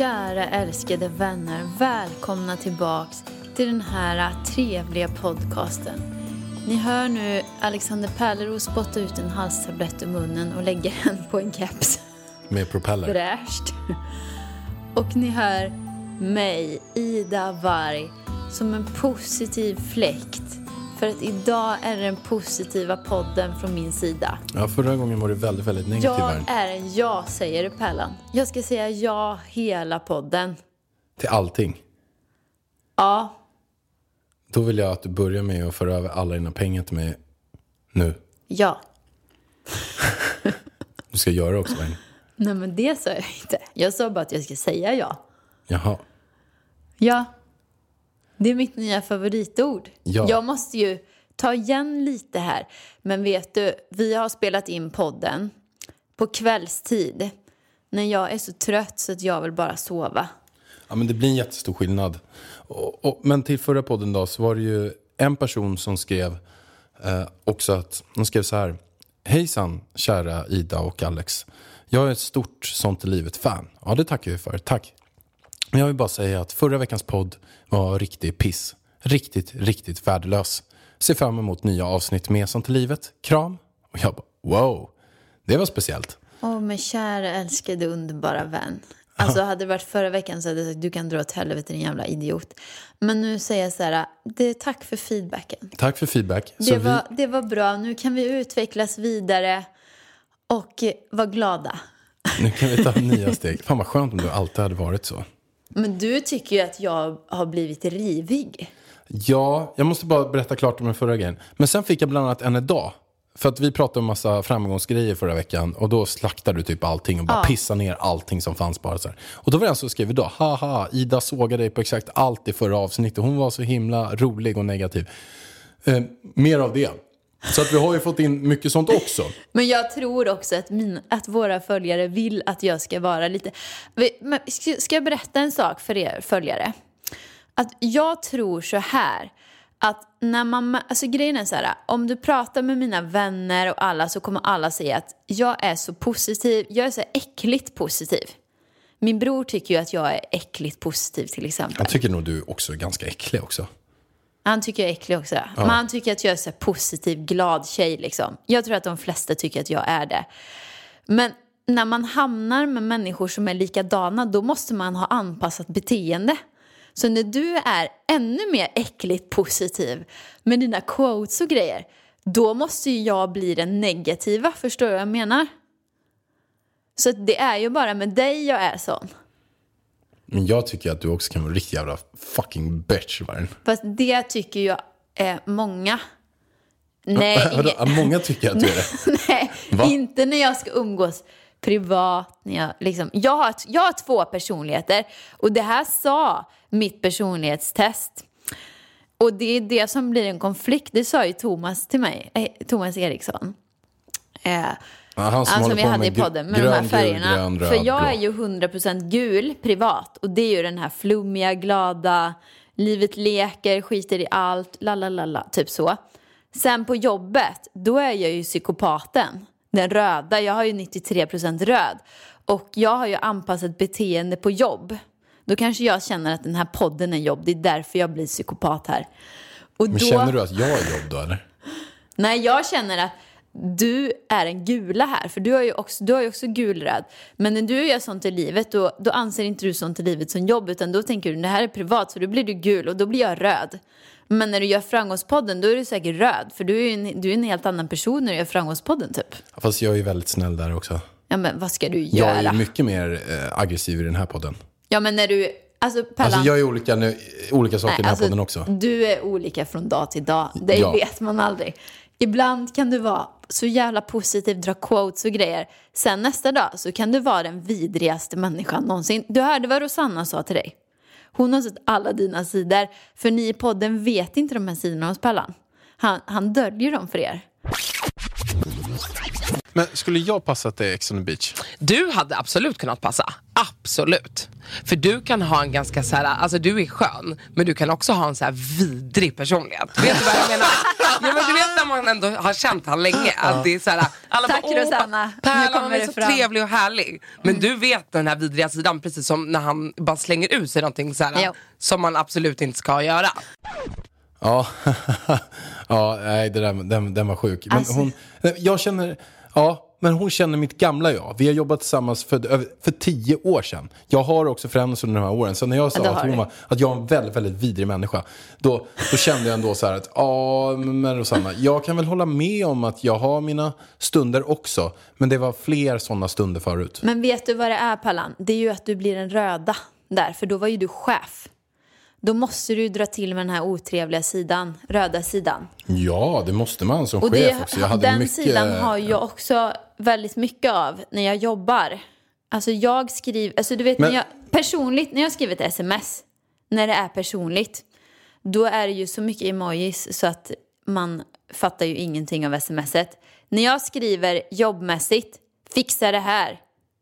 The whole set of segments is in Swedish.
Kära älskade vänner, välkomna tillbaks till den här trevliga podcasten. Ni hör nu Alexander Pärleros spotta ut en halstablett ur munnen och lägga den på en keps. Med propeller. Fräscht. Och ni hör mig, Ida Varg, som en positiv fläkt. För att idag är det den positiva podden från min sida. Ja, förra gången var det väldigt, väldigt negativ Jag är en ja-sägare, Pärlan. Jag ska säga ja hela podden. Till allting. Ja, Då vill jag att du börjar med att föra över alla dina pengar till mig nu. ja. Du ska göra det också, Värn. Nej men det sa jag inte. Jag sa bara att jag ska säga ja. Jaha. Ja. Det är mitt nya favoritord. Ja. Jag måste ju ta igen lite här. Men vet du, vi har spelat in podden på kvällstid. När jag är så trött så att jag vill bara sova. Ja, men det blir en jättestor skillnad. Och, och, men till förra podden då så var det ju en person som skrev eh, också att, de skrev så här. Hejsan kära Ida och Alex. Jag är ett stort Sånt i livet-fan. Ja, det tackar vi för. Tack. Men jag vill bara säga att förra veckans podd var riktig piss. Riktigt, riktigt värdelös. Ser fram emot nya avsnitt med Sånt i livet. Kram. Och jag bara, wow. Det var speciellt. Åh, men kära älskade underbara vän. Alltså hade det varit förra veckan så hade jag sagt du kan dra åt helvete din jävla idiot. Men nu säger jag så här, det, tack för feedbacken. Tack för feedback. Det Så var, det var bra, nu kan vi utvecklas vidare och vara glada. vi, nu kan vi ta nya steg. Fan vad skönt om du alltid hade varit så. Men du tycker ju att jag har blivit rivig. Ja, jag måste bara berätta klart om den förra grejen. Men sen fick jag bland annat en idag. För att vi pratade om massa framgångsgrejer förra veckan och då slaktade du typ allting och bara Ja. pissade ner allting som fanns bara så här. Och då var det en som skrev idag, haha, Ida sågade dig på exakt allt i förra avsnittet. Hon var så himla rolig och negativ. Eh, mer av det. Så att vi har ju fått in mycket sånt också. Men jag tror också att, min, att våra följare vill att jag ska vara lite... Ska jag berätta en sak för er följare? Att jag tror så här. Att när man, alltså grejen är så här, om du pratar med mina vänner och alla så kommer alla säga att jag är så positiv, jag är så äckligt positiv. Min bror tycker ju att jag är äckligt positiv till exempel. Jag tycker nog du också är ganska äcklig också. Han tycker jag är äcklig också. Men han tycker att jag är så positiv, glad tjej liksom. Jag tror att de flesta tycker att jag är det. Men när man hamnar med människor som är likadana då måste man ha anpassat beteende. Så när du är ännu mer äckligt positiv med dina quotes och grejer då måste ju jag bli den negativa, förstår du vad jag menar? Så det är ju bara med dig jag är sån. Men jag tycker att du också kan vara en riktig jävla fucking bitch. Vargen. Fast det tycker jag är många. Nej, ingen... Många tycker att du är det. Nej, Va? inte när jag ska umgås privat. När jag, liksom, jag, har, jag har två personligheter och det här sa mitt personlighetstest. Och det är det som blir en konflikt, det sa ju Thomas till mig, eh, Thomas Eriksson. Eh, han som Alltså håller vi hade i podden med de grön, här gul, färgerna. grön, röd, För jag blå. är ju 100% gul privat och det är ju den här flummiga, glada, livet leker, skiter i allt, la la la la, typ så. Sen på jobbet, då är jag ju psykopaten. Den röda, jag har ju 93% röd. Och jag har ju anpassat beteende på jobb. Då kanske jag känner att den här podden är jobb, det är därför jag blir psykopat här. Och Men då... känner du att jag är jobb då eller? Nej, jag känner att du är en gula här, för du har ju också, du har ju också gulröd. Men när du gör sånt i livet, då, då anser inte du sånt i livet som jobb, utan då tänker du det här är privat, så då blir du gul och då blir jag röd. Men när du gör Framgångspodden, då är du säkert röd, för du är en, du är en helt annan person när du gör Framgångspodden typ. Fast jag är ju väldigt snäll där också. Ja, men vad ska du Jag göra? är ju mycket mer eh, aggressiv i den här podden. Ja, men när du, alltså Pallan. Alltså jag är olika, nu, olika saker i den här podden också. Du är olika från dag till dag. Det Ja. vet man aldrig. Ibland kan du vara så jävla positiv, dra quotes och grejer. Sen nästa dag så kan du vara den vidrigaste människan någonsin. Du hörde vad Rosanna sa till dig. Hon har sett alla dina sidor. För ni i podden vet inte de här sidorna hos Pallan. Han, han döljer dem för er. Men skulle jag passa till Ex on the beach? Du hade absolut kunnat passa. Absolut. För du kan ha en ganska så här, alltså du är skön, men du kan också ha en så här vidrig personlighet. Vet du vad jag menar? ja, men du vet när man ändå har känt han länge. Att det är så här, alla Tack, bara, Rosanna. Nu Pärlan är så fram." trevlig och härlig. Men du vet den här vidriga sidan, precis som när han bara slänger ut sig någonting så här, som man absolut inte ska göra. Ja, ja nej, det där, den, den var sjuk. Men Alltså- hon, jag känner, ja, men hon känner mitt gamla jag. Vi har jobbat tillsammans för, för tio år sedan. Jag har också förändrats under de här åren. Så när jag sa att, hon var, att jag är en väldigt, väldigt vidrig människa, då, då kände jag ändå så här att, ja, men Rosanna, jag kan väl hålla med om att jag har mina stunder också. Men det var fler sådana stunder förut. Men vet du vad det är Pallan? Det är ju att du blir den röda där, för då var ju du chef. Då måste du dra till med den här otrevliga sidan, röda sidan. Ja, det måste man som Och chef det, också. Jag hade den mycket... sidan har jag också väldigt mycket av när jag jobbar. Alltså jag skriver, alltså du vet Men- när jag, personligt, när jag skriver ett sms, när det är personligt, då är det ju så mycket emojis så att man fattar ju ingenting av smset. När jag skriver jobbmässigt, fixa det här,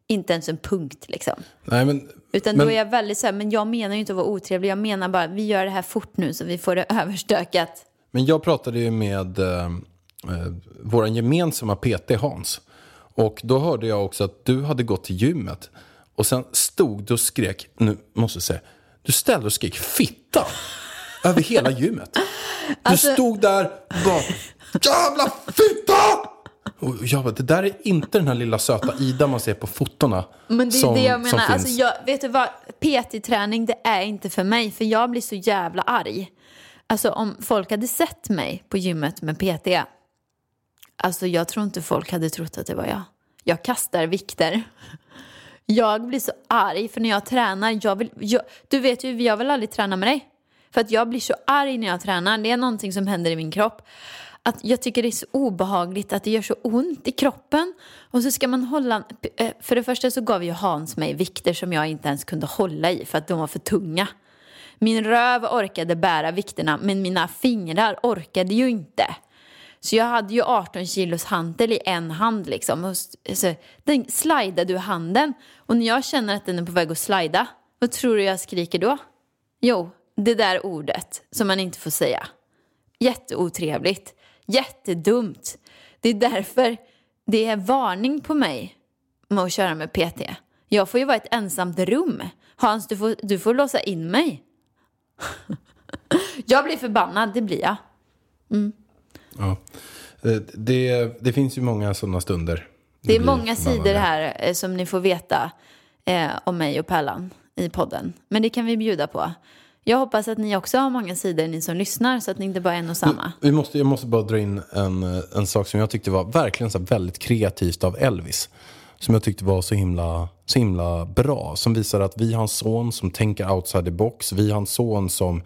inte ens en punkt liksom. Nej, men, Utan men, då är jag väldigt så här, men jag menar ju inte att vara otrevlig, jag menar bara vi gör det här fort nu så vi får det överstökat. Men jag pratade ju med eh, eh, vår gemensamma PT Hans. Och då hörde jag också att du hade gått till gymmet. Och sen stod du och skrek, nu måste jag säga, du ställde och skrek fitta över hela gymmet. Du Alltså- stod där och bara, jävla fitta! Och jag bara, det där är inte den här lilla söta Ida man ser på fotona. Men det är som, det jag menar. Alltså jag, vet du vad? PT-träning det är inte för mig. För jag blir så jävla arg. Alltså om folk hade sett mig på gymmet med PT. Alltså jag tror inte folk hade trott att det var jag. Jag kastar vikter. Jag blir så arg för när jag tränar. Jag vill, jag, du vet ju, jag vill aldrig träna med dig. För att jag blir så arg när jag tränar. Det är någonting som händer i min kropp. Att jag tycker det är så obehagligt att det gör så ont i kroppen. Och så ska man hålla... Eh, för det första så gav ju Hans mig vikter som jag inte ens kunde hålla i för att de var för tunga. Min röv orkade bära vikterna men mina fingrar orkade ju inte. Så jag hade ju 18 kilos hantel i en hand liksom. Och så, den slidade ur handen. Och när jag känner att den är på väg att slida, vad tror du jag skriker då? Jo, det där ordet som man inte får säga. Jätteotrevligt. Jättedumt. Det är därför det är varning på mig med att köra med PT. Jag får ju vara ett ensamt rum. Hans, du får, du får låsa in mig. jag blir förbannad, det blir jag. Ja. Eh, Det, det finns ju många sådana stunder. Det är blir många sidor här eh, som ni får veta eh, om mig och Pärlan i podden. Men det kan vi bjuda på. Jag hoppas att ni också har många sidor, ni som lyssnar, så att ni inte bara är en och samma. Vi måste, jag måste bara dra in en, en sak som jag tyckte var verkligen så väldigt kreativt av Elvis. Som jag tyckte var så himla, så himla bra. Som visar att vi har en son som tänker outside the box. Vi har en son som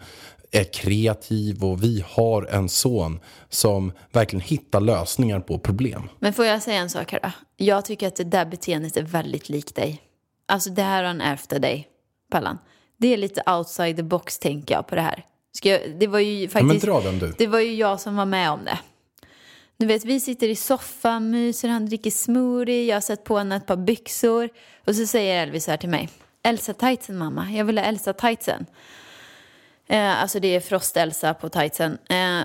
är kreativ och vi har en son som verkligen hittar lösningar på problem. Men får jag säga en sak här då? Jag tycker att det där beteendet är väldigt likt dig. Alltså det här har han ärvt av dig, Pallan. Det är lite outside the box tänker jag på det här. Jag, det var ju Ja, faktiskt... dra den. Det var ju jag som var med om det. Du vet, vi sitter i soffan, myser, han dricker smoothie, jag har sett på honom ett par byxor. Och så säger Elvis här till mig. Elsa tightsen mamma, jag vill ha Elsa tightsen. Eh, alltså det är Frost-Elsa på tightsen. Eh,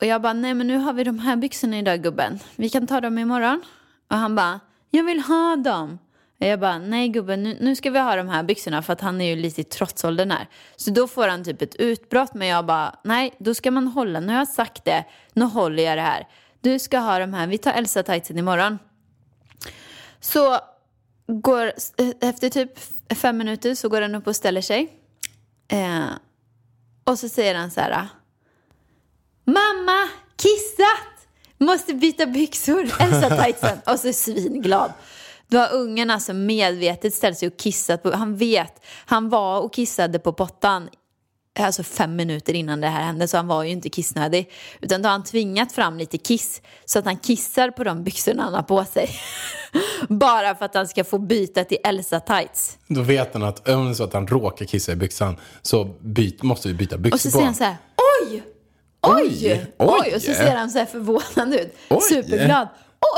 och jag bara, nej men nu har vi de här byxorna idag gubben. Vi kan ta dem imorgon. Och han bara, jag vill ha dem. Jag bara, nej gubben, nu, nu ska vi ha de här byxorna för att han är ju lite i trotsåldern här. Så då får han typ ett utbrott, men jag bara, nej, då ska man hålla, nu har jag sagt det, nu håller jag det här. Du ska ha de här, vi tar Elsa tightsen imorgon. Så går, eh, efter typ fem minuter så går han upp och ställer sig. Eh, och så säger han så här. Mamma, kissat! Måste byta byxor, Elsa tightsen. Och så är svinglad. Då har ungen alltså medvetet ställt sig och kissat. På, han vet, han var och kissade på pottan alltså fem minuter innan det här hände så han var ju inte kissnödig. Utan då har han tvingat fram lite kiss så att han kissar på de byxorna han har på sig. Bara för att han ska få byta till Elsa tights. Då vet han att om det är så att han råkar kissa i byxan så byt, måste vi byta byxor Och så på säger han så här, oj! Oj! Oj! Oj! Och så ser han så här förvånad ut. Oj! Superglad.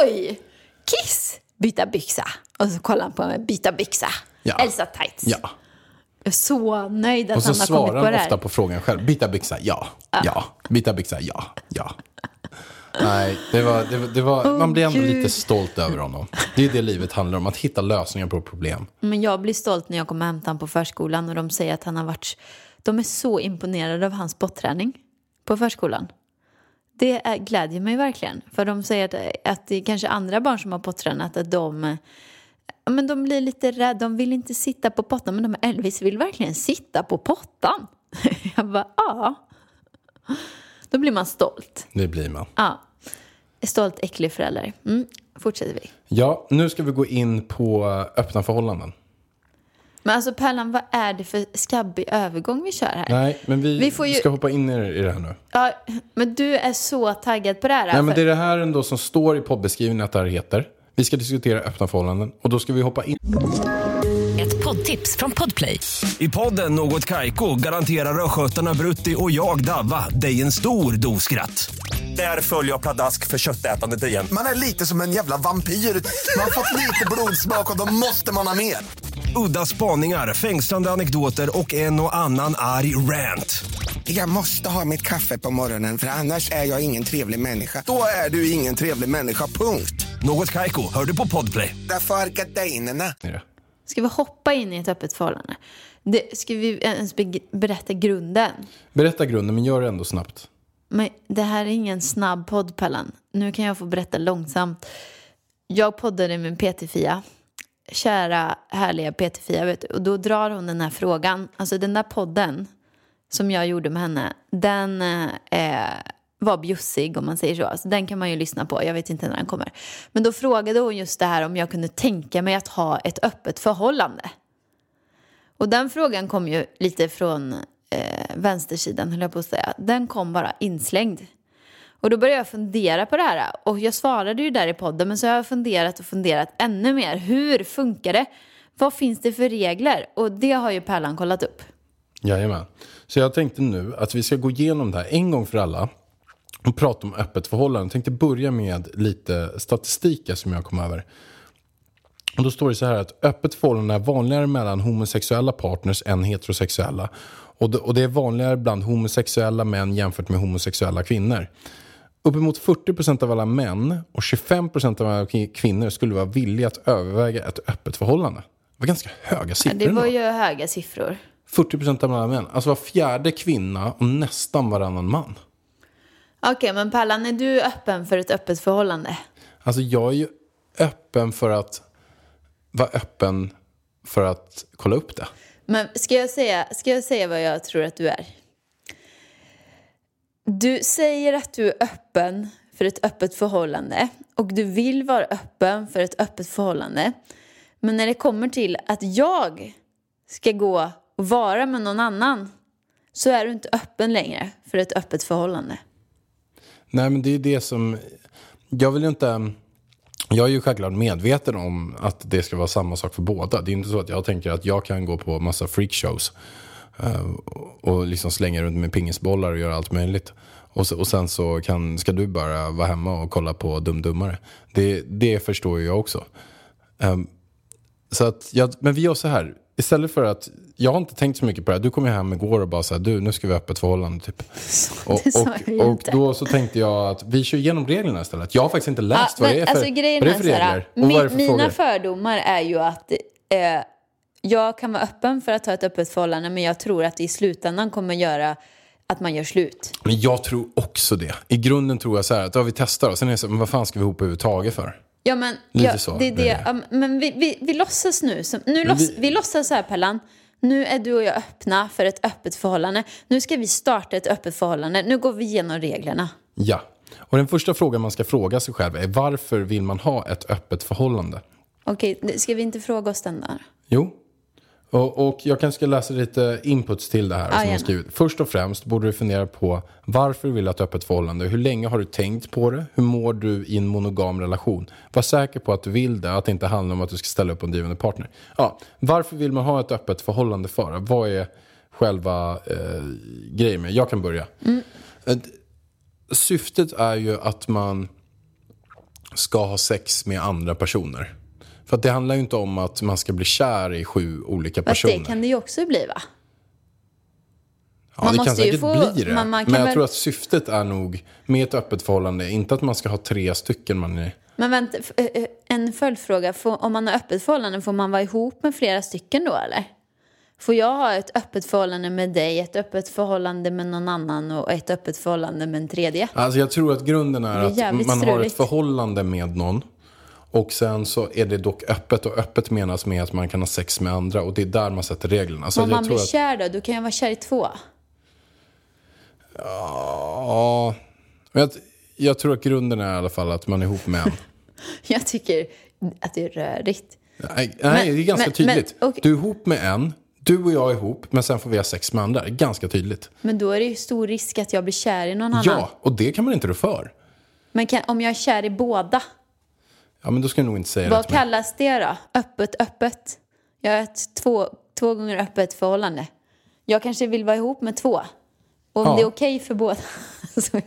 Oj! Kiss! Byta byxa. Och så kollar han på mig, byta byxa. Ja. Elsa tights. Ja. Jag är så nöjd att Och så han har kommit svarar på han det här. ofta på frågan själv. Byta byxa, ja. Ja. Byta byxa, ja. Ja. Nej, det var, det var, det var, man blir ändå Gud. lite stolt över honom. Det är det livet handlar om, att hitta lösningar på problem. Men jag blir stolt när jag kommer och hämtar honom på förskolan och de säger att han har varit... De är så imponerade av hans spotträning på förskolan. Det är, glädjer mig verkligen. För de säger att, att det är kanske andra barn som har pottränat att de... Men de blir lite rädda, de vill inte sitta på pottan. Men de Elvis vill verkligen sitta på pottan. Jag bara, ja. Då blir man stolt. Det blir man. Ja. Stolt, äcklig förälder. Mm. Fortsätter vi. Ja, nu ska vi gå in på öppna förhållanden. Men alltså Pärlan, vad är det för skabbig övergång vi kör här? Nej, men vi, Vi får ju- ska hoppa in i i det här nu. Ja, men du är så taggad på det här. Nej, men för- det är det här ändå som står i poddbeskrivningen att det här heter. Vi ska diskutera öppna förhållanden och då ska vi hoppa in. Ett poddtips från Podplay. I podden Något Kaiko garanterar östgötarna Brutti och jag, Davva, dig en stor dos skratt. Där följer jag pladask för köttätandet igen. Man är lite som en jävla vampyr. Man har fått lite blodsmak och då måste man ha mer. Udda spaningar, fängslande anekdoter och en och annan arg rant. Jag måste ha mitt kaffe på morgonen för annars är jag ingen trevlig människa. Då är du ingen trevlig människa, punkt. Något Kaiko, hör du på Podplay. Därför är gardinerna. Ska vi hoppa in i ett öppet förhållande? Det, ska vi ens be- berätta grunden? Berätta grunden, men gör det ändå snabbt. Men det här är ingen snabb podd, Pallan. Nu kan jag få berätta långsamt. Jag poddade med PT-Fia. Kära, härliga PT-Fia, vet du. Och då drar hon den här frågan. Alltså den där podden som jag gjorde med henne, den eh, var bjussig om man säger så. Alltså, den kan man ju lyssna på, jag vet inte när den kommer. Men då frågade hon just det här om jag kunde tänka mig att ha ett öppet förhållande. Och den frågan kom ju lite från eh, vänstersidan, höll jag på att säga. Den kom bara inslängd. Och då började jag fundera på det här. Och jag svarade ju där i podden, men så har jag funderat och funderat ännu mer. Hur funkar det? Vad finns det för regler? Och det har ju Pärlan kollat upp. Jajamän. Så jag tänkte nu att vi ska gå igenom det här en gång för alla och prata om öppet förhållande. Jag tänkte börja med lite statistik som jag kom över. Och då står det så här att öppet förhållande är vanligare mellan homosexuella partners än heterosexuella. Och det, och det är vanligare bland homosexuella män jämfört med homosexuella kvinnor. Uppemot 40% av alla män och 25% av alla kvinnor skulle vara villiga att överväga ett öppet förhållande. Det var ganska höga siffror. Det var ju höga siffror. 40% av alla män. Alltså var fjärde kvinna och nästan varannan man. Okej, men Pärlan, är du öppen för ett öppet förhållande? Alltså jag är ju öppen för att vara öppen för att kolla upp det. Men ska jag säga, ska jag säga vad jag tror att du är? Du säger att du är öppen för ett öppet förhållande och du vill vara öppen för ett öppet förhållande. Men när det kommer till att jag ska gå och vara med någon annan så är du inte öppen längre för ett öppet förhållande. Nej men det är det som, jag vill ju inte, jag är ju självklart medveten om att det ska vara samma sak för båda. Det är inte så att jag tänker att jag kan gå på massa freakshows och liksom slänga runt med pingisbollar och göra allt möjligt. Och, så, och sen så kan, ska du bara vara hemma och kolla på Dumdummare. Det, det förstår ju jag också. Ehm, så att, jag, men vi gör så här. Istället för att, jag har inte tänkt så mycket på det här. Du kom ju hem igår och bara så här, du nu ska vi ha öppet förhållande typ. Och, och, och då så tänkte jag att vi kör igenom reglerna istället. Jag har faktiskt inte läst Ja, vad, men det är för, alltså, vad det är för här, regler. Och är det för mi- Mina frågor. fördomar är ju att eh, jag kan vara öppen för att ha ett öppet förhållande men jag tror att det i slutändan kommer göra att man gör slut. Men jag tror också det. I grunden tror jag så här att ja, vi testar och sen är det så, men vad fan ska vi ihop överhuvudtaget för? Ja, men, Lite ja, så, det är det. ja, men vi, vi, vi låtsas nu, som, nu låts, vi- vi... låtsas så här Pellan, nu är du och jag öppna för ett öppet förhållande. Nu ska vi starta ett öppet förhållande, nu går vi igenom reglerna. Ja. Och den första frågan man ska fråga sig själv är varför vill man ha ett öppet förhållande? Okej, ska vi inte fråga oss den där? Jo. Och, och jag kanske ska läsa lite inputs till det här som gärna. skrivit. Först och främst borde du fundera på varför du vill ha ett öppet förhållande. Hur länge har du tänkt på det? Hur mår du i en monogam relation? Var säker på att du vill det, att det inte handlar om att du ska ställa upp en drivande partner. Ja, varför vill man ha ett öppet förhållande för? Vad är själva eh, grejen med? Jag kan börja. Eh, Syftet är ju att man ska ha sex med andra personer. För det handlar ju inte om att man ska bli kär i sju olika Fast personer. det kan det ju också bli va? ja, man det kan säkert få- bli det. man- man Men jag väl- tror att syftet är nog med ett öppet förhållande, inte att man ska ha tre stycken man är... Men vänta, eh, eh, en följdfråga. Får, om man har öppet förhållande, får man vara ihop med flera stycken då eller? Får jag ha ett öppet förhållande med dig, ett öppet förhållande med någon annan och ett öppet förhållande med en tredje? Alltså jag tror att grunden är, är att man har ett förhållande med någon. Och sen så är det dock öppet och öppet menas med att man kan ha sex med andra och det är där man sätter reglerna. Så jag man blir att, kär då, då kan jag vara kär i två. Ja, men jag, jag tror att grunden är i alla fall att man är ihop med en. Jag tycker att det är rörigt. Nej, nej Men- det är ganska men- tydligt. men, okej. Du är ihop med en, du och jag är ihop, men sen får vi ha sex med andra. Ganska tydligt. Men då är det ju stor risk att jag blir kär i någon annan. Ja, och det kan man inte rå för. Men kan, om jag är kär i båda, Ja, men då ska jag nog inte säga vad kallas det då? Öppet, öppet? Jag har ett två, två gånger öppet förhållande. Jag kanske vill vara ihop med två. Och om Ja. det är okej för båda så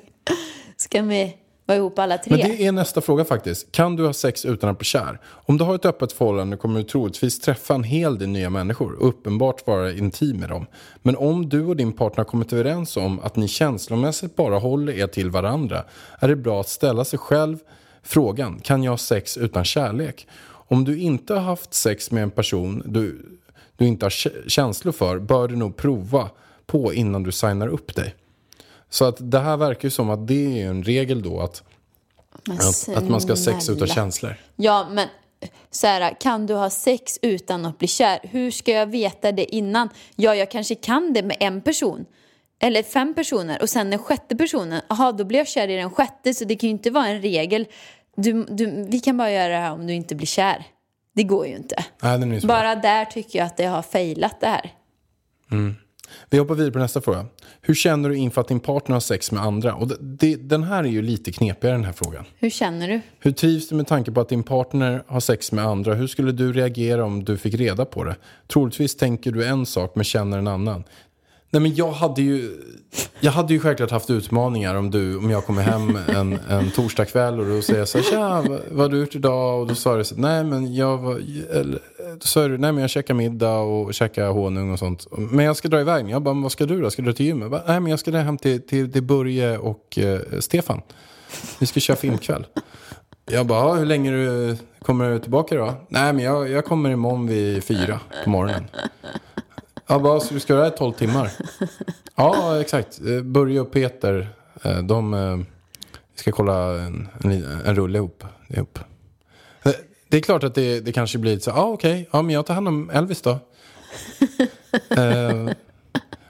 ska vi vara ihop alla tre. Men det är nästa fråga faktiskt. Kan du ha sex utan att bli kär? Om du har ett öppet förhållande kommer du troligtvis träffa en hel del nya människor och uppenbart vara intim med dem. Men om du och din partner kommit överens om att ni känslomässigt bara håller er till varandra är det bra att ställa sig själv frågan, kan jag ha sex utan kärlek? Om du inte har haft sex med en person du, du inte har kä- känslor för bör du nog prova på innan du signar upp dig. Så att det här verkar ju som att det är en regel då att att, att man ska ha sex utan känslor. Ja, men så här, kan du ha sex utan att bli kär? Hur ska jag veta det innan? Ja, jag kanske kan det med en person. Eller fem personer och sen den sjätte personen, jaha då blir jag kär i den sjätte så det kan ju inte vara en regel. Du, du, vi kan bara göra det här om du inte blir kär. Det går ju inte. Nej. Bara där tycker jag att det har failat det här. Vi hoppar vidare på nästa fråga. Hur känner du inför att din partner har sex med andra? Och det, det, den här är ju lite knepigare den här frågan. Hur känner du? Hur trivs du med tanke på att din partner har sex med andra? Hur skulle du reagera om du fick reda på det? Troligtvis tänker du en sak men känner en annan. Nej men jag hade ju, jag hade ju självklart haft utmaningar om, du, om jag kommer hem en, en torsdagkväll och då säger jag så här, tja, vad, vad har du gjort idag? Och då sa du så här, nej men jag var, eller, då sa du, nej men jag käkar middag och käkar honung och sånt. Men jag ska dra iväg. Jag bara, men vad ska du då? Ska du dra till gymmet? Bara, Nej men jag ska dra hem till, till, till Börje och eh, Stefan. Vi ska köra filmkväll. Jag bara, hur länge du, kommer du tillbaka då? Nej, men jag, jag kommer imorgon vid fyra på morgonen. Jag bara, så du ska göra det i tolv timmar? Ja, exakt. Eh, Börje och Peter, eh, de eh, ska kolla en, en, en rulle ihop. ihop. Det är klart att det, det kanske blir så, ja okej, ja men jag tar hand om Elvis då.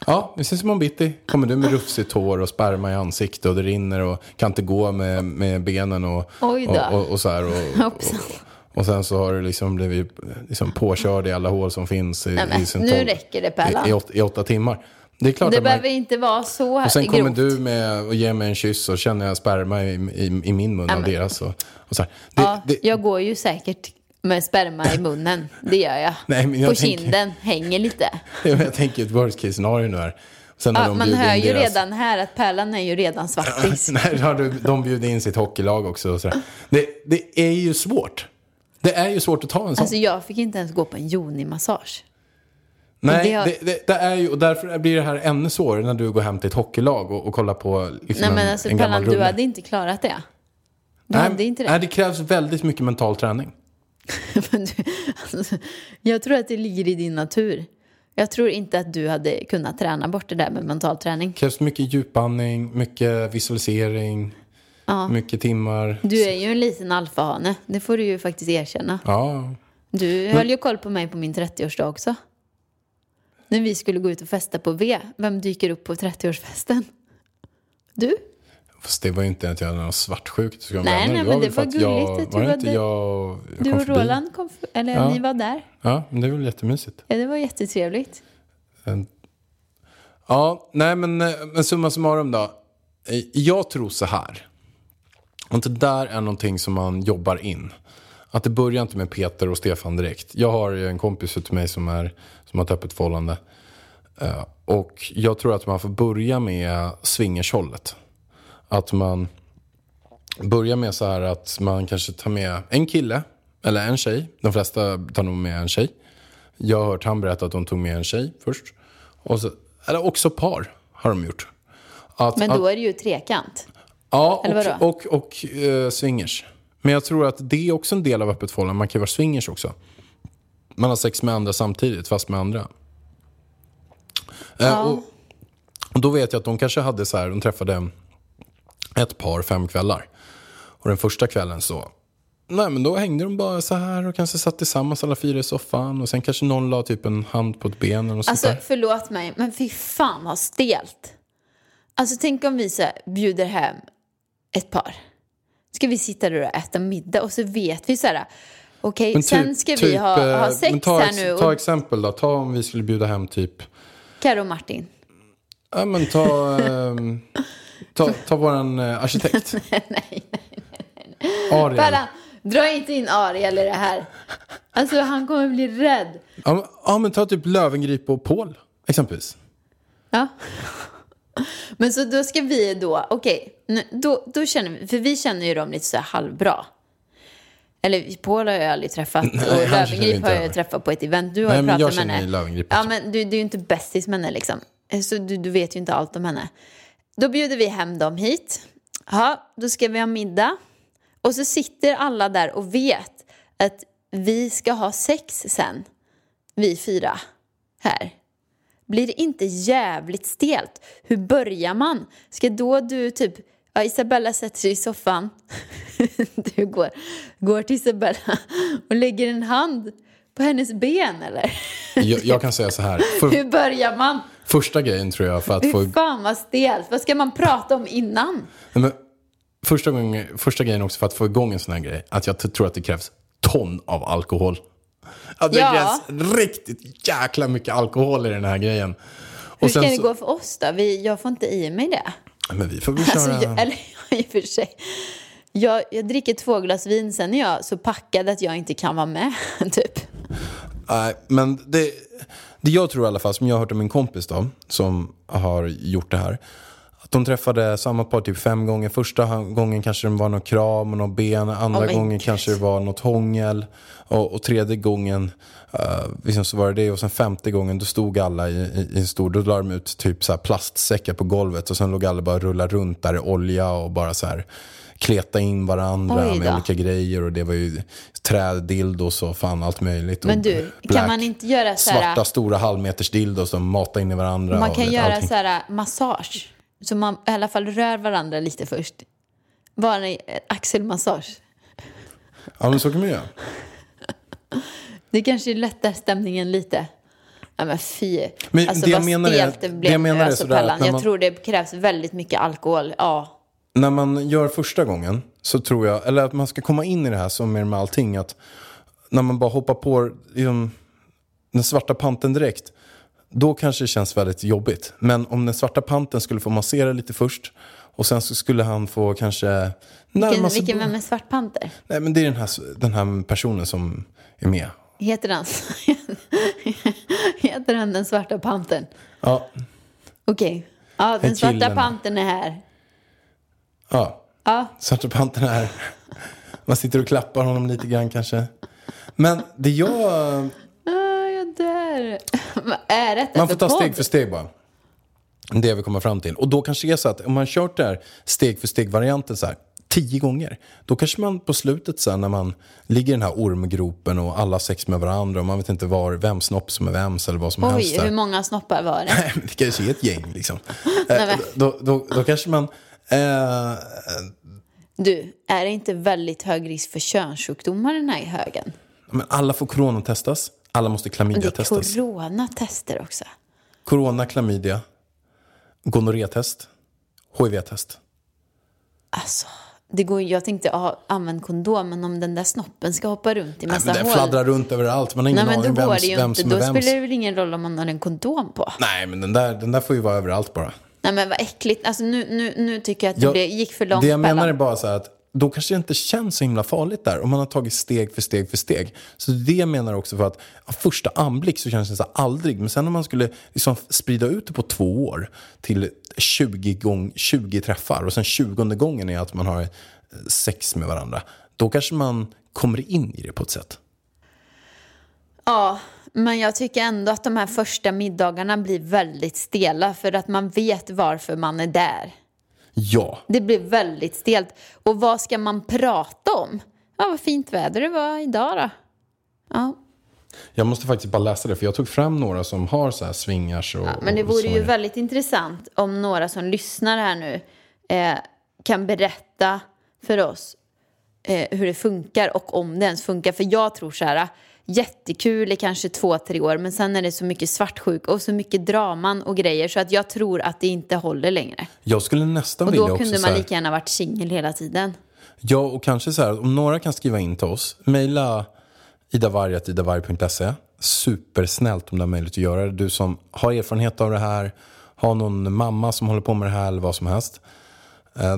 Ja, vi ses imorgon bitti. Kommer du med rufsigt hår och sperma i ansiktet och det rinner och kan inte gå med, med benen och, och, och, och så här. Och, och, och sen så har du liksom blivit liksom påkörd i alla hål som finns i, Nej, men i sin nu tolv- räcker det, Pärlan. i, i, åt, I åtta timmar. Det är klart Det att man, behöver inte vara så och sen kommer grovt. du med och ger mig en kyss och känner jag sperma i, i, i min mun Ja, av men- deras. Och, och så här. Det, Ja, det, jag går ju säkert med sperma i munnen. Det gör jag. Nej, men jag På tänker- kinden, hänger lite. jag tänker ett worst case scenario nu här. Sen Ja, man hör ju deras- redan här att Pärlan är ju redan svartis. Nej, de bjuder in sitt hockeylag också. Och så där. det, det är ju svårt. Det är ju svårt att ta en sån. Alltså jag fick inte ens gå på en Joni-massage. Nej, det har- det, det, det är ju, och därför blir det här ännu svårare när du går hem till ett hockeylag och, och kollar på liksom Nej men en, alltså en gammal Pärlan, du hade inte klarat det. Du nej, hade inte det. Nej, det krävs väldigt mycket mental träning. Men du, alltså, jag tror att det ligger i din natur. Jag tror inte att du hade kunnat träna bort det där med mental träning. Det krävs mycket djupandning, mycket visualisering, mycket timmar. Du är ju en liten alfahane, det får du ju faktiskt erkänna. Ja, Du höll ju koll på mig på min 30-årsdag också. När vi skulle gå ut och festa på V, vem dyker upp på 30-årsfesten? Du? Fast det var ju inte att jag hade någon svartsjuk. Nej, nej, var men väl det var att jag, gulligt att var du det inte jag, jag Du och? Roland kom, eller Ja. ni var där. Ja, men det är väl jättemysigt. Ja, det var jättetrevligt. Ja, nej men, eh, men summa summarum då. Eh, Jag tror så här. Att det där är någonting som man jobbar in. Att det börjar inte med Peter och Stefan direkt. Jag har en kompis till mig som, är, som har ett öppet förhållande. Eh, Och jag tror att man får börja med swingershållet. Att man börjar med så här att man kanske tar med en kille eller en tjej. De flesta tar nog med en tjej. Jag har hört han berätta att de tog med en tjej först. Och så, eller också par har de gjort. Att, Men att, då är det ju trekant. Ja, Eller och, vadå? och, och, eh, swingers. Men jag tror att det är också en del av öppet förhållande. Man kan ju vara swingers också. Man har sex med andra samtidigt, fast med andra. Eh, och, och då vet jag att de kanske hade så här, de träffade ett par fem kvällar. Och den första kvällen så, nej men då hängde de bara så här och kanske satt tillsammans alla fyra i soffan. Och sen kanske någon la typ en hand på ett ben eller något Alltså sånt där. förlåt mig, men fy fan vad stelt. Alltså tänk om vi så här, bjuder hem ett par. Ska vi sitta där och äta middag och så vet vi så här. Okej, Men sen ska vi ha, eh, ha men sex ta, här nu. Ta Och exempel då, ta om vi skulle bjuda hem typ Karo och Martin. Ja men ta, ehm, ta, ta våran eh, arkitekt. nej, Ariel. Pallan, dra inte in Ariel i det här. Alltså han kommer bli rädd. Ja, men, ja men ta typ Lövengrip och Paul exempelvis. Ja. Men så då ska vi då, okej, nu- då, då känner vi, för vi känner ju dem lite så här halvbra. Eller Paul har jag aldrig träffat och känner vi Löwengrip har jag träffat på ett event. Du har Nej, pratat med henne. Ja men du, du är ju inte bästis med henne liksom. Så du, du vet ju inte allt om henne. Då bjuder vi hem dem hit. Ja, då ska vi ha middag. Och så sitter alla där och vet att vi ska ha sex sen. Vi fyra här. Blir det inte jävligt stelt? Hur börjar man? Ska då du typ... Ja, Isabella sätter sig i soffan. Du går, går till Isabella och lägger en hand på hennes ben, eller? Jag, jag kan säga så här. För, Hur börjar man? första grejen tror jag för att Fy få... fan vad stelt. Vad ska man prata om innan? Nej, men, första, gången, första grejen också för att få igång en sån här grej. Att jag tror att det krävs ton av alkohol. Att det Ja. krävs riktigt jäkla mycket alkohol i den här grejen. Hur ska det så- gå för oss då? Vi, jag får inte i mig det. Men vi får väl Alltså, köra... jag, eller i och för sig. Jag, jag dricker två glas vin, sen är jag så packad att jag inte kan vara med, typ. Nej, men det, det jag tror i alla fall, som jag har hört av min kompis då, som har gjort det här. De träffade samma par typ fem gånger. Första gången kanske det var någon kram och någon ben. Andra Oh gången God. kanske det var något hångel. Och, och tredje gången uh, liksom så var det det. Och sen femte gången då stod alla i, i, i en stor, då la de ut typ så plastsäckar på golvet. Och sen låg alla bara och rullade runt där i olja och bara så här kleta in varandra med olika grejer. Och det var ju träddildos och fan allt möjligt. Men Och du, kan black- man inte göra så här- Svarta stora halvmeters dildos som matar in i varandra. Man kan göra allting. så här massage. Så man i alla fall rör varandra lite först. Bara en axelmassage. Ja men så kan man göra. Det kanske lättar stämningen lite. Ja men fy. Men alltså det jag menar är- det det blev jag menar är alltså sådär Pellan. när Jag man- tror det krävs väldigt mycket alkohol. Ja. När man gör första gången så tror jag, eller att man ska komma in i det här som är med allting. Att när man bara hoppar på liksom, den svarta panten direkt. Då kanske det känns väldigt jobbigt. Men om den svarta panten skulle få massera lite först. Och sen så skulle han få kanske Vilken, vilken vem är Svart Panter? Nej men det är den här, den här personen som är med. Heter han Heter han den svarta pantern? Ja, Okej. Ja, den En svarta killen. pantern är här. ja. Ja, Svarta Pantern är Man sitter och klappar honom lite grann kanske. Men det jag... ah, jag dör. Är detta Man får ta podd? steg för steg bara. Det vi kommer fram till. Och då kanske det är så att om man kört det här steg för steg-varianten så här tio gånger. Då kanske man på slutet sen när man ligger i den här ormgropen och alla sex med varandra och man vet inte var, vem snopp som är vems eller vad som helst. Oj, hur många snoppar var det? Det kanske är ett gäng liksom. Eh, då, då, då kanske man... Eh, Du, är det inte väldigt hög risk för könssjukdomar den här högen? men alla får coronatestas. Alla måste Men det är klamydia-testas. coronatester också. Corona, klamydia, gonorré-test, HIV-test. Alltså, det går, jag tänkte ja, använd kondom, men om den där snoppen ska hoppa runt i Nej, massa men den fladdrar runt överallt. Man har ingen Nej, då aning vems, det vem som Då är vems. spelar det väl ingen roll om man har en kondom på. Nej, men den där, den där får ju vara överallt bara. Nej men vad äckligt. Alltså nu, nu, nu tycker jag att det Jag- gick för långt. Det jag menar är bara så här att då kanske det inte känns så himla farligt där. Om man har tagit steg för steg för steg. Så det jag menar också för att ja, första anblick så känns det så aldrig. Men sen om man skulle liksom sprida ut det på två år till 20, gång, 20 träffar och sen 20 gången är att man har eh, sex med varandra. Då kanske man kommer in i det på ett sätt. Ja, men jag tycker ändå att de här första middagarna blir väldigt stela för att man vet varför man är där. Ja, Det blir väldigt stelt. Och vad ska man prata om? Ja, vad fint väder det var idag då. Ja, jag måste faktiskt bara läsa det för jag tog fram några som har så här swingers och... Ja, men det vore ju väldigt intressant om några som lyssnar här nu eh, kan berätta för oss eh, hur det funkar och om det ens funkar. För jag tror så här, jättekul i kanske två, tre år men sen är det så mycket svartsjuk och så mycket draman och grejer så att jag tror att det inte håller längre. Jag skulle nästan Och vilja då också kunde så man här- lika gärna varit singel hela tiden. Ja, och kanske så här, om några kan skriva in till oss, mejla idavarg.idavarg.se. Supersnällt om det är möjligt att göra det. Du som har erfarenhet av det här, har någon mamma som håller på med det här eller vad som helst. Eh,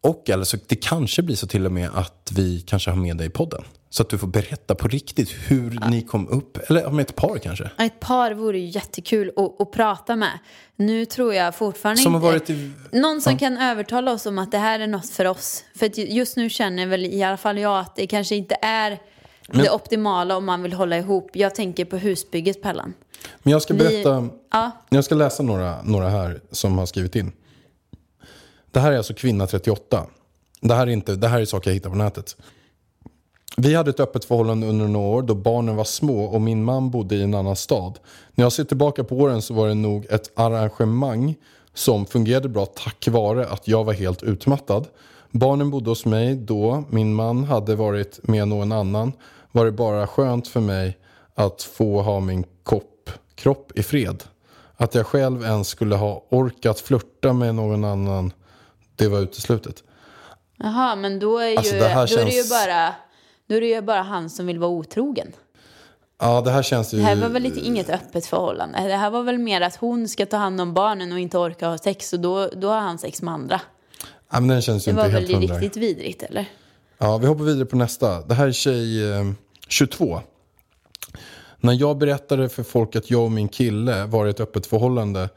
och eller så det kanske blir så till och med att vi kanske har med dig i podden. Så att du får berätta på riktigt hur ni kom upp, eller med ett par kanske. Ja, Ett par vore ju jättekul att, att prata med. Nu tror jag fortfarande Som inte... i- Någon som kan övertala oss om att det här är något för oss. För just nu känner väl i alla fall jag att det kanske inte är det optimala om man vill hålla ihop. Jag tänker på husbygget, Pellan. Men jag ska Vi- berätta, Ja. jag ska läsa några, några här som har skrivit in. Det här är alltså kvinna 38. Det här är, inte, det här är saker jag hittar på nätet. Vi hade ett öppet förhållande under några år då barnen var små och min man bodde i en annan stad. När jag ser tillbaka på åren så var det nog ett arrangemang som fungerade bra tack vare att jag var helt utmattad. Barnen bodde hos mig då, min man hade varit med någon annan. Var det bara skönt för mig att få ha min kopp, kropp i fred. Att jag själv ens skulle ha orkat flirta med någon annan, det var uteslutet. Jaha, men då är, ju, Alltså, det här då är det ju känns- bara... Då är det ju bara han som vill vara otrogen. Ja, det här känns ju... Det här var väl lite, inget öppet förhållande. Det här var väl mer att hon ska ta hand om barnen och inte orka ha sex. Och då, då har han sex med andra. Ja, men den känns ju Det inte var helt väl hundra. riktigt vidrigt, eller? Ja, vi hoppar vidare på nästa. Det här är tjej eh, 22. När jag berättade för folk att jag och min kille var i ett öppet förhållande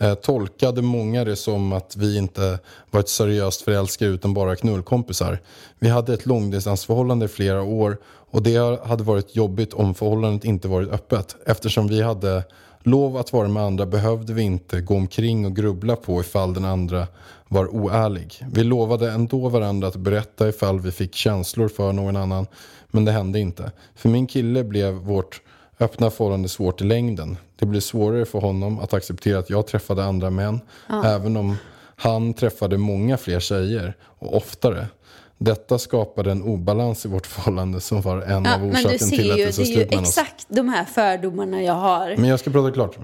eh, tolkade många det som att vi inte var ett seriöst förälskade utan bara knullkompisar. Vi hade ett långdistansförhållande i flera år och det hade varit jobbigt om förhållandet inte varit öppet. Eftersom vi hade lov att vara med andra behövde vi inte gå omkring och grubbla på ifall den andra var oärlig. Vi lovade ändå varandra att berätta ifall vi fick känslor för någon annan, men det hände inte. För min kille blev vårt öppna förhållande svårt i längden. Det blev svårare för honom att acceptera att jag träffade andra män, även om han träffade många fler tjejer och oftare. Detta skapade en obalans i vårt förhållande som var en Ja, av ser till att ju, det det är ju slut mellan oss. exakt de här fördomarna jag har. Men jag ska prata klart.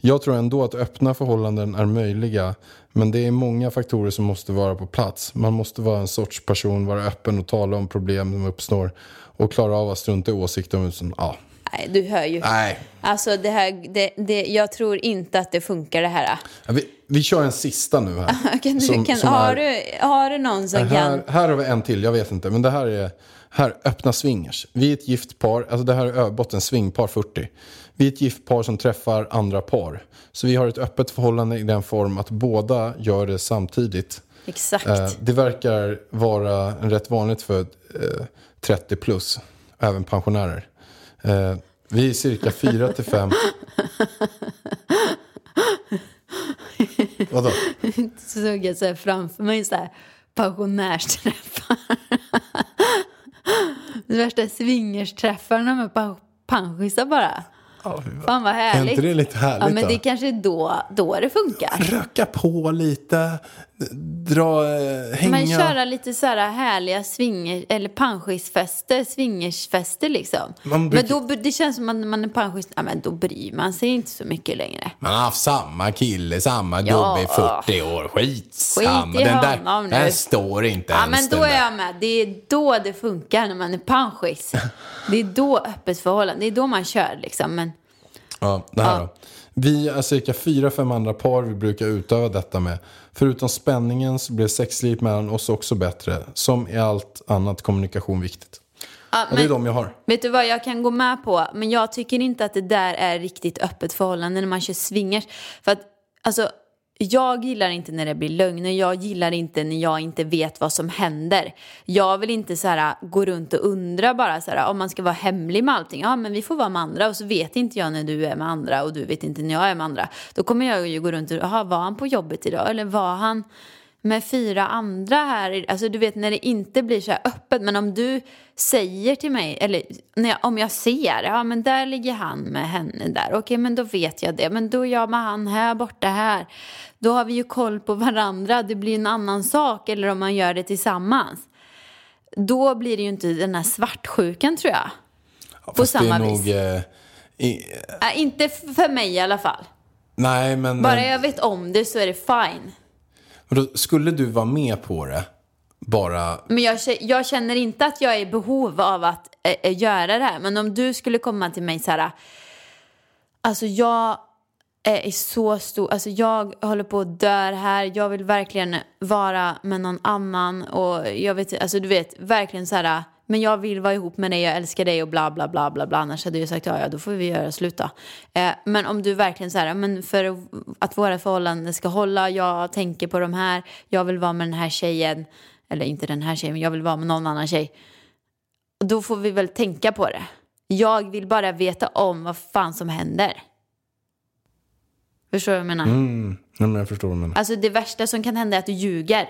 Jag tror ändå att öppna förhållanden är möjliga. Men det är många faktorer som måste vara på plats. Man måste vara en sorts person, vara öppen och tala om problem som uppstår. Och klara av att strunta i åsikter om ja. Nej, du hör ju. Nej. Alltså det här, det, det, jag tror inte att det funkar det här. Vi, vi kör en sista nu här. Kan du, Som- kan, som har, är- du, har du någon som här, kan... här har vi en till, jag vet inte. Men det här är här, öppna swingers. Vi är ett gift par, alltså det här är överbotten, swingpar 40. Vi är ett gift par som träffar andra par. Så vi har ett öppet förhållande i den form att båda gör det samtidigt. Exakt. Eh, det verkar vara rätt vanligt för eh, 30 plus, även pensionärer. Eh, vi är cirka 4 till 5. Vadå? Så såg jag så här framför mig så här pensionärsträffar. Det värsta swingersträffarna med pa- panschisar bara. Fan vad Är härligt. inte det lite härligt Ja men då? det kanske är då, då det funkar. Röka på lite, dra, eh, hänga. Men köra lite så här härliga swinger, eller panschisfester, swingersfester liksom. Man brukar- Men då, det känns som att när man är panschis, ja men då bryr man sig inte så mycket längre. Man har haft samma kille, samma Ja. gubbe i 40 år. Skitsamma. Skit i den där, honom nu. den står inte Ja ens men då är jag med. Det är då det funkar när man är panschis. Det är då öppet förhållande, det är då man kör liksom. Men Ja, det här Ja. då. Vi är cirka fyra, fem andra par vi brukar utöva detta med. Förutom spänningen så blir sexlivet mellan oss också bättre. Som i allt annat kommunikation viktigt. Ja, Och det är men- de jag har. Vet du vad, jag kan gå med på, men jag tycker inte att det där är riktigt öppet förhållande när man kör swingers. För att, alltså, jag gillar inte när det blir lögner, jag gillar inte när jag inte vet vad som händer. Jag vill inte så här, gå runt och undra bara så här, om man ska vara hemlig med allting. Ja, men vi får vara med andra och så vet inte jag när du är med andra och du vet inte när jag är med andra. Då kommer jag ju gå runt och, jaha, var han på jobbet idag? Eller var han med fyra andra här. Alltså du vet när det inte blir så här öppet. Men om du säger till mig, eller när jag, om jag ser, ja men där ligger han med henne där. Okej men då vet jag det. Men då är jag med han här borta här. Då har vi ju koll på varandra. Det blir en annan sak. Eller om man gör det tillsammans. Då blir det ju inte den här svartsjukan tror jag. Ja, på samma nog, vis. eh, i, Äh, inte för mig i alla fall. nej, men... Bara eh, jag vet om det så är det fine men då, skulle du vara med på det? Bara... Men jag, jag känner inte att jag är i behov av att äh, göra det här. Men om du skulle komma till mig så här. Alltså jag är så stor. Alltså jag håller på att dö här. Jag vill verkligen vara med någon annan. Och jag vet alltså du vet verkligen så här. Men jag vill vara ihop med dig, jag älskar dig och bla bla bla bla bla. Annars hade jag sagt ja, ja då får vi göra slut då. Eh, men om du verkligen så här, men för att våra förhållanden ska hålla, jag tänker på de här, jag vill vara med den här tjejen. Eller inte den här tjejen, men jag vill vara med någon annan tjej. Då får vi väl tänka på det. Jag vill bara veta om vad fan som händer. Förstår du vad jag menar? Mm, nej, men jag förstår vad du menar. Alltså det värsta som kan hända är att du ljuger.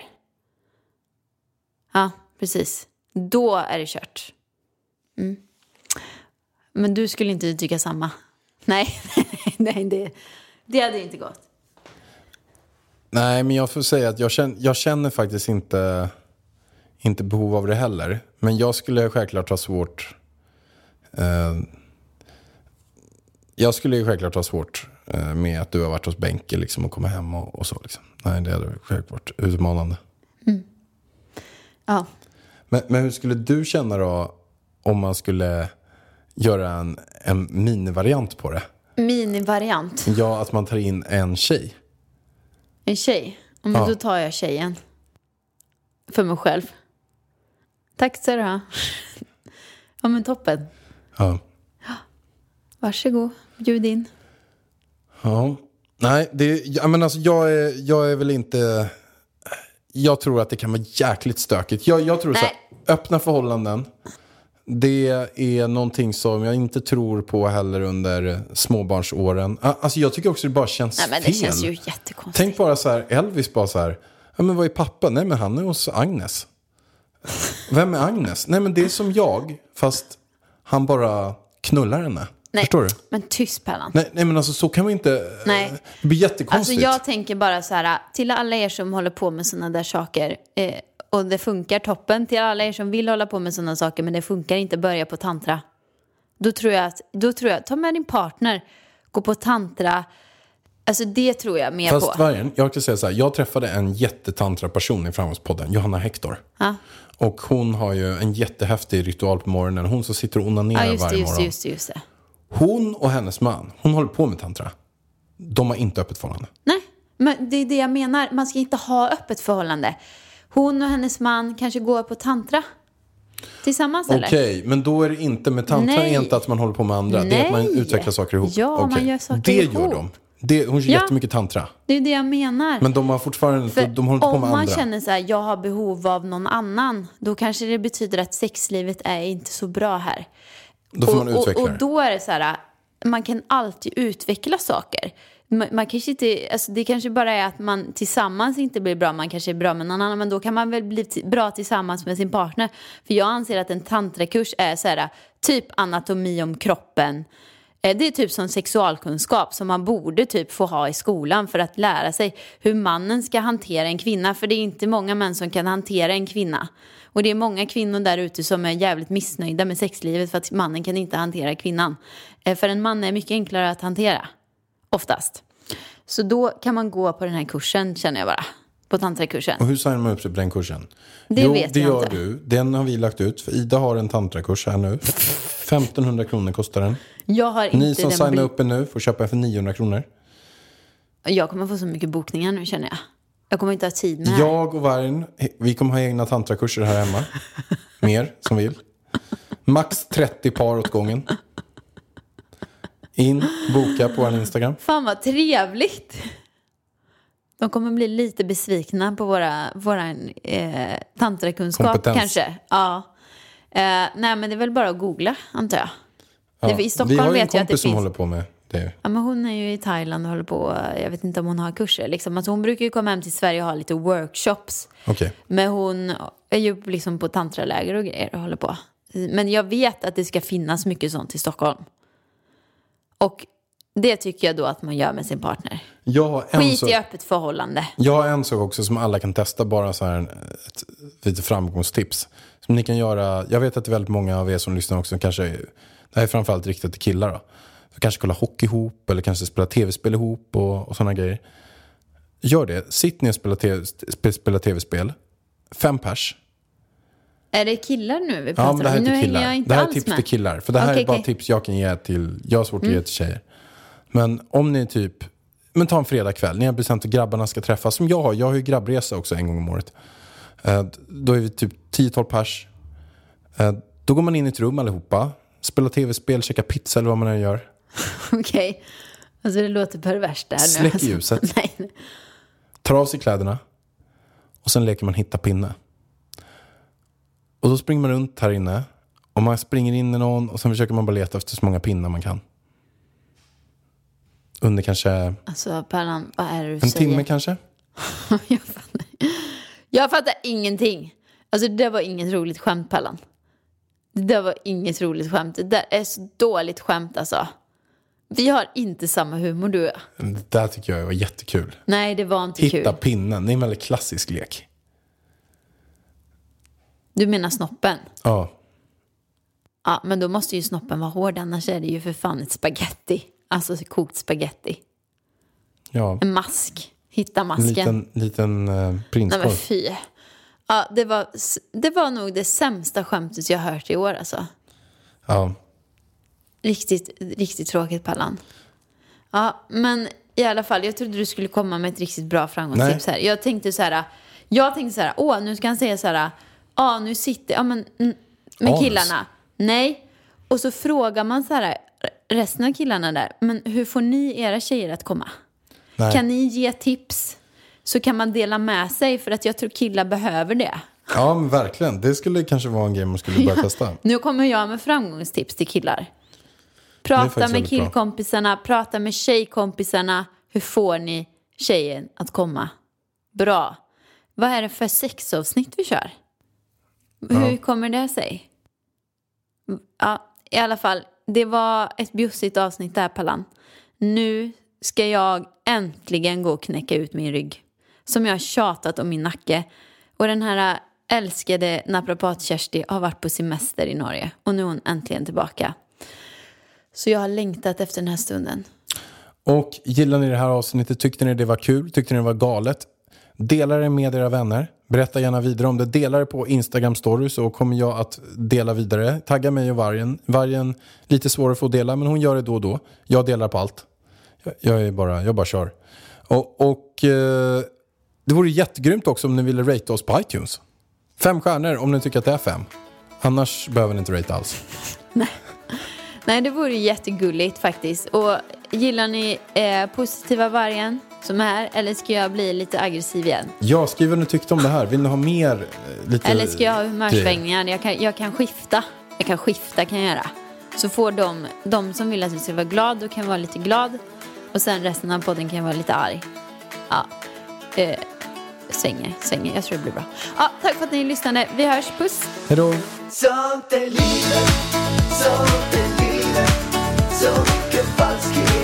Ja, precis. Då är det kört. Mm. Men du skulle inte tycka samma? Nej, nej det, det hade inte gått. Nej, men jag får säga att jag känner, jag känner faktiskt inte, inte behov av det heller. Men jag skulle självklart ha svårt... Eh, jag skulle ju självklart ha svårt eh, med att du har varit hos Benke liksom, och kommer hem och, och så. Liksom. Nej, det hade självklart varit utmanande. Ja. Men, men hur skulle du känna då om man skulle göra en, en minivariant på det? Minivariant. Ja, att man tar in en tjej. En tjej? Men Ja. då tar jag tjejen. För mig själv. Tack ska du ha. Ja men toppen. Ja. Varsågod, bjud in. Ja. Nej, det, ja, men alltså, jag, är, jag är väl inte... Jag tror att det kan vara jäkligt stökigt. Jag, jag tror så här, Nej. öppna förhållanden. Det är någonting som jag inte tror på heller under småbarnsåren. Alltså jag tycker också det bara känns Nej men det fel. känns ju jättekonstigt. Tänk bara så här, Elvis bara så här. Ja men vad är pappa? Nej men han är hos Agnes. Vem är Agnes? Nej men det är som jag, fast han bara knullar henne. Nej, Förstår du? Men tyst Pärlan. Nej, nej men alltså så kan man inte... Nej. Det blir Alltså jättekonstigt. jag tänker bara så här, till alla er som håller på med sådana där saker eh, och det funkar toppen, till alla er som vill hålla på med sådana saker men det funkar inte, börja på tantra. Då tror jag att, då tror jag, ta med din partner, gå på tantra, alltså det tror jag mer Fast på. Vargen, jag kan säga så här, jag träffade en jättetantra person i Framgångspodden, Johanna Hector. Ja. Och hon har ju en jättehäftig ritual på morgonen. Hon som sitter och onanerar Ja, just det, varje just det, morgon. just det, just det. Hon och hennes man, hon håller på med tantra. De har inte öppet förhållande. Nej, men det är det jag menar. Man ska inte ha öppet förhållande. Hon och hennes man kanske går på tantra. Tillsammans eller? Okej, men då är det inte med tantra Nej. inte att man håller på med andra. Det är att man Nej. utvecklar saker ihop. Ja, man Okej. gör saker det ihop. gör de. Det, hon gör Ja. jättemycket tantra. Det är det jag menar. Men de har fortfarande För de håller inte på om med man andra. känner så här, jag har behov av någon annan, då kanske det betyder att sexlivet är inte så bra här. Då får man och, utveckla och, och då är det så här, man kan alltid utveckla saker. Man, man kanske inte, alltså det kanske bara är att man tillsammans inte blir bra, man kanske är bra med någon annan, men då kan man väl bli bra tillsammans med sin partner. För jag anser att en tantrakurs är så här, typ anatomi om kroppen, Det är typ som sexualkunskap som man borde typ få ha i skolan för att lära sig hur mannen ska hantera en kvinna. För det är inte många män som kan hantera en kvinna. Och det är många kvinnor där ute som är jävligt missnöjda med sexlivet för att mannen kan inte hantera kvinnan. Eh, För en man är mycket enklare att hantera, oftast. Så då kan man gå på den här kursen känner jag bara. På tantrakursen. Och hur signar man upp sig på den kursen? Det jo, vet det jag gör inte. du. Den har vi lagt ut. För Ida har en tantrakurs här nu. 1500 kronor kostar den. Jag har inte Ni som signar bli- upp er nu får köpa för 900 kronor. Jag kommer få så mycket bokningar nu känner jag. Jag kommer inte ha tid med. Jag och Vargen, vi kommer ha egna tantrakurser här hemma. Mer som vill. Max 30 par åt gången. In, boka på vår Instagram. Fan vad trevligt. De kommer bli lite besvikna på våra, våra eh, tantrakunskap Kompetens. kanske. Ja. Eh, nej men det är väl bara att googla antar jag. Ja, Det, I vi Stockholm har ju en vet jag att det kompis som finns. håller på med det. Ja, men hon är ju i Thailand och håller på, jag vet inte om hon har kurser. Liksom. Alltså hon brukar ju komma hem till Sverige och ha lite workshops. Okej. Men hon är ju liksom på tantraläger och grejer och håller på. Men jag vet att det ska finnas mycket sånt i Stockholm. Och det tycker jag då att man gör med sin partner. Jag Skit sak- i öppet förhållande. Jag har en sak också som alla kan testa, bara så här ett lite framgångstips. Som ni kan göra, jag vet att det är väldigt många av er som lyssnar också kanske, det här är framförallt riktat till killar då. Så kanske kolla hockey ihop eller kanske spela tv-spel ihop och, och sådana grejer. Gör det, sitt ner och spela TV spe- spela tv-spel. Fem pers. Är det killar nu vi pratar Ja, men det här är om? Nu till hänger jag killar. inte Det här är tips med. till killar. För det här Okej, är bara. Mm. tips jag kan ge till, jag har svårt att ge till tjejer. Men om ni typ, men ta en fredagkväll, ni har bestämt att grabbarna ska träffas. Som jag har, jag har ju grabbresa också en gång om året. Eh, Då är vi typ 10-12 pers. Eh, Då går man in i ett rum allihopa, spelar tv-spel, käkar pizza eller vad man än gör. Okej. Alltså det låter perverst där nu. Släck Alltså, ljuset. Nej, tar av sig kläderna och sen leker man hitta pinne. Och då springer man runt här inne och man springer in i någon och sen försöker man bara leta efter så många pinnar man kan. Under kanske Alltså Pallan, vad är det du en säger? timme kanske. jag, fattar. ingenting. Alltså det var inget roligt skämt Pallan. Det var inget roligt skämt. Det där är så dåligt skämt alltså. Vi har inte samma humor du och jag. Det där tycker jag var jättekul. Nej, det var inte Hitta kul. pinnen, det är en väldigt klassisk lek. Du menar snoppen? Ja, Ja, men då måste ju snoppen vara hård, annars är det ju för fan ett spaghetti. Alltså kokt spaghetti. ja. En mask. Hitta En masken. liten, liten eh, Nej men prinskorv. fy. Ja, det var, det var nog det sämsta skämtet jag hört i år alltså. Ja. Riktigt, riktigt tråkigt Pallan. Ja, men i alla fall, jag trodde du skulle komma med ett riktigt bra framgångstips här. Jag tänkte så här, jag tänkte så här, åh, nu ska han säga så här, ja, nu sitter, ja men, med killarna. Nej. Och så frågar man så här, resten av killarna där, men hur får ni era tjejer att komma? Nej. Kan ni ge tips? Så kan man dela med sig, för att jag tror killar behöver det. ja, men verkligen. Det skulle kanske vara en grej man skulle börja testa. Nu kommer jag med framgångstips till killar. Prata med väldigt bra. killkompisarna, prata med tjejkompisarna. Hur får ni tjejen att komma? Bra. Vad är det för sexavsnitt vi kör? Hur kommer det sig? Ja, i alla fall. Det var ett bjussigt avsnitt där, Pallan. Nu ska jag äntligen gå och knäcka ut min rygg. Som jag har tjatat om min nacke. Och den här älskade naprapat-Kersti har varit på semester i Norge. Och nu är hon äntligen tillbaka. Så jag har längtat efter den här stunden. Och gillar ni det här avsnittet, tyckte ni det var kul, tyckte ni det var galet, dela det med era vänner. Berätta gärna vidare om det. Dela det på Instagram story så kommer jag att dela vidare. Tagga mig och Vargen. Vargen, lite svårare att få dela men hon gör det då och då. Jag delar på allt. Jag, är bara, jag bara kör. Och, och eh, det vore jättegrymt också om ni ville rate oss på iTunes. Fem stjärnor om ni tycker att det är fem. Annars behöver ni inte rate alls. Nej, det vore jättegulligt faktiskt. Och gillar ni eh, positiva vargen som är? Eller ska jag bli lite aggressiv igen? Ja, skriv vad ni tyckte om det här. Vill ni ha mer? eh, Lite Eller ska jag ha humörsvängningar? Jag kan, jag kan skifta. Jag kan skifta kan jag göra. Så får de, de som vill att jag ska vara glad, då kan vara lite glad. Och sen resten av podden kan jag vara lite arg. Ja. Eh, svänger, svänger. Jag tror det blir bra. Ja, tack för att ni lyssnade. Vi hörs. Puss! Hej då! Sånt är livet, sånt är livet, Så mycket falskhet